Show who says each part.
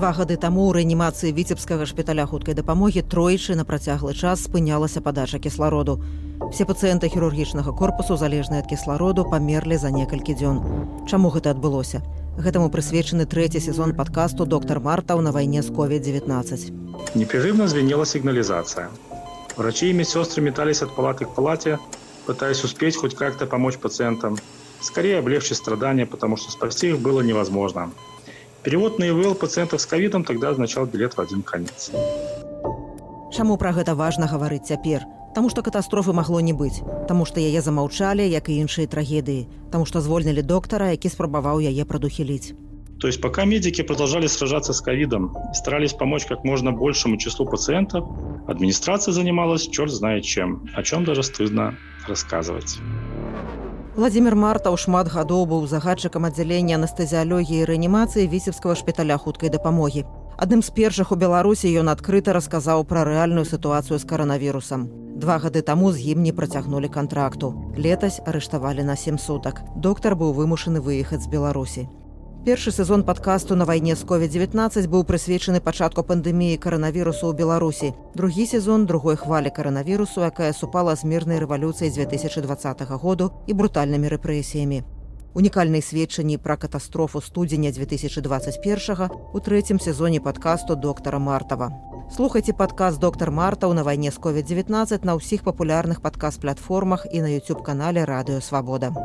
Speaker 1: Два гады таму ў рэанімацыі віцебскага шпіталя хуткай дапамогі тройчы на працяглы час спынялася падача кіслароду. Все пацыенты хірургічнага корпусу залежныя ад кіслароду памерлі за некалькі дзён. Чаму гэта адбылося? Гэтаму прысвечаны трэці сезон падкасту доктор Мартаў на вайне з COVID-19.
Speaker 2: Непрерывно звенела сигнализация. Врачи и медсестры метались от палаты к палате, пытаясь успеть хоть как-то помочь пациентам. Скорее облегчить страдания, потому что спасти их было невозможно. Перевод на ИВЛ пациентов с ковидом тогда означал билет в один конец.
Speaker 1: Чаму пра гэта важна гаварыць цяпер? Таму што катастрофы магло не быць, Таму што яе замаўчалі, як і іншыя трагедыі, Таму што звольнілі доктара, які спрабаваў яе прадухіліць.
Speaker 2: То есть пока медики продолжали сражаться с ковидом и старались помочь как можно большему числу пациентов, администрация занималась черт знает чем, о чем даже стыдно рассказывать.
Speaker 1: Владимир Мартаў шмат гадоў быў загадчыкам аддзялення анестэзіялогіі і рэанімацыі віцебскага шпіталя хуткай дапамогі. Адным з першых у Беларусі ён адкрыта расказаў пра рэальную сітуацыю з каранавірусам. Два гады таму з ім не працягнулі кантракту. Летась арыштавалі на сем сутак. Доктар быў вымушаны выехаць з Беларусі. Першы сезон падкасту на вайне з COVID-19 быў прысвечаны пачатку пандэміі каранавірусу ў Беларусі. Другі сезон другой хвалі каранавірусу, якая супала з мірнай рэвалюцыяй 2020 году і брутальнымі рэпрэсіямі. Унікальныя сведчанні пра катастрофу студзеня 2021 у трэцім сезоне падкасту доктара Мартава. Слухайце падказ доктар Мартаў на вайне з COVID-19 на ўсіх папулярных падказ-платформах і на YouTube канале радыё Свабода.